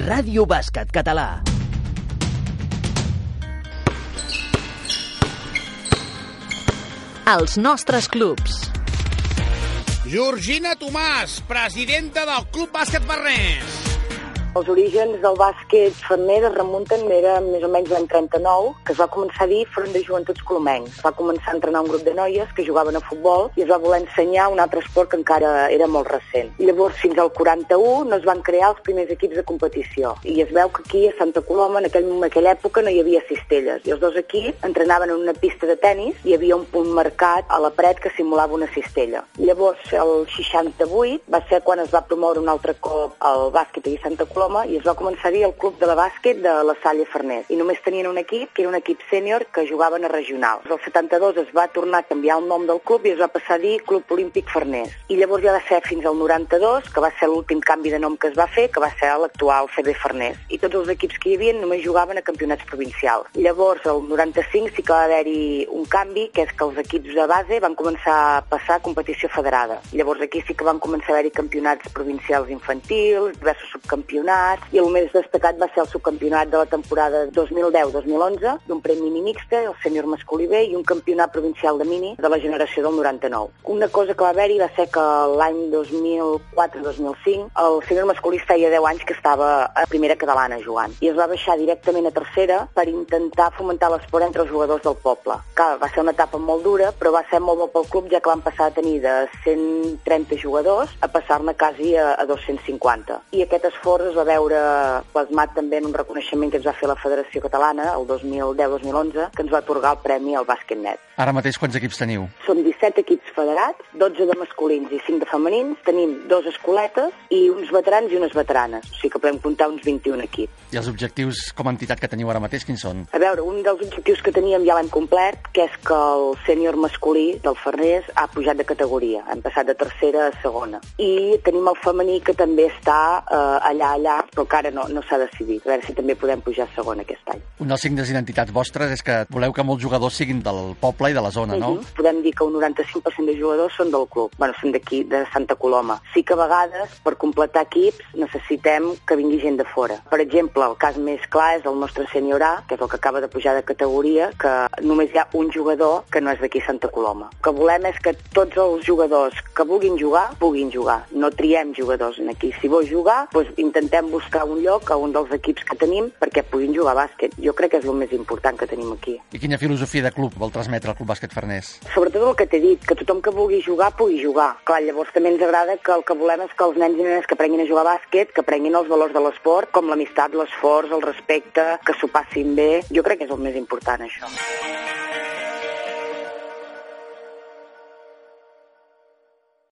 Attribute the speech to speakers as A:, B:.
A: Ràdio Bàsquet Català. Els nostres clubs.
B: Georgina Tomàs, presidenta del Club Bàsquet Farners.
C: Els orígens del bàsquet feminer es remunten, era més o menys l'any 39, que es va començar a dir Front de Joventuts Colomencs. Va començar a entrenar un grup de noies que jugaven a futbol i es va voler ensenyar un altre esport que encara era molt recent. I llavors, fins al 41, no es van crear els primers equips de competició. I es veu que aquí, a Santa Coloma, en, aquell, en aquella època no hi havia cistelles. I els dos equips entrenaven en una pista de tennis i hi havia un punt marcat a la paret que simulava una cistella. Llavors, el 68 va ser quan es va promoure un altre cop el bàsquet a Santa Coloma Coloma i es va començar a dir el club de la bàsquet de la Salle Farners. I només tenien un equip, que era un equip sènior, que jugaven a regional. El 72 es va tornar a canviar el nom del club i es va passar a dir Club Olímpic Farners. I llavors ja va ser fins al 92, que va ser l'últim canvi de nom que es va fer, que va ser l'actual CB Farners. I tots els equips que hi havia només jugaven a campionats provincials. Llavors, el 95 sí que va haver-hi un canvi, que és que els equips de base van començar a passar a competició federada. Llavors aquí sí que van començar a haver-hi campionats provincials infantils, diversos subcampionats, campionats i el més destacat va ser el subcampionat de la temporada 2010-2011 d'un premi mini mixta, el sènior masculí B i un campionat provincial de mini de la generació del 99. Una cosa que va haver-hi va ser que l'any 2004-2005 el sènior masculí feia 10 anys que estava a primera catalana jugant i es va baixar directament a tercera per intentar fomentar l'esport entre els jugadors del poble. Clar, va ser una etapa molt dura, però va ser molt bo pel club ja que van passar a tenir de 130 jugadors a passar-ne quasi a, a 250. I aquest esforç es va veure plasmat també en un reconeixement que ens va fer la Federació Catalana el 2010-2011, que ens va atorgar el premi al bàsquet-net.
D: Ara mateix quants equips teniu?
C: Són 17 equips federats, 12 de masculins i 5 de femenins, tenim dos escoletes i uns veterans i unes veteranes, o sigui que podem comptar uns 21 equips.
D: I els objectius com a entitat que teniu ara mateix, quins són?
C: A veure, un dels objectius que teníem ja l'hem complert, que és que el sènior masculí del Farners ha pujat de categoria, hem passat de tercera a segona. I tenim el femení que també està eh, allà, allà, però encara no, no s'ha decidit. A veure si també podem pujar a segona aquest any.
D: Un dels signes d'identitats vostres és que voleu que molts jugadors siguin del poble i de la zona, no? Uh
C: -huh. Podem dir que un 95% de jugadors són del club, bueno, són d'aquí, de Santa Coloma. Sí que a vegades, per completar equips, necessitem que vingui gent de fora. Per exemple, el cas més clar és el nostre sènior A, que és el que acaba de pujar de categoria, que només hi ha un jugador que no és d'aquí Santa Coloma. El que volem és que tots els jugadors que vulguin jugar, puguin jugar. No triem jugadors en aquí. Si vols jugar, doncs intentem buscar un lloc a un dels equips que tenim perquè puguin jugar a bàsquet. Jo crec que és el més important que tenim aquí.
D: I quina filosofia de club vol transmetre el Club Bàsquet Farners?
C: Sobretot el que t'he dit, que tothom que vulgui jugar pugui jugar. Clar, llavors també ens agrada que el que volem és que els nens i nenes que aprenguin a jugar a bàsquet, que aprenguin els valors de l'esport, com l'amistat, l'esforç, el respecte, que s'ho passin bé. Jo crec que és el més important, això.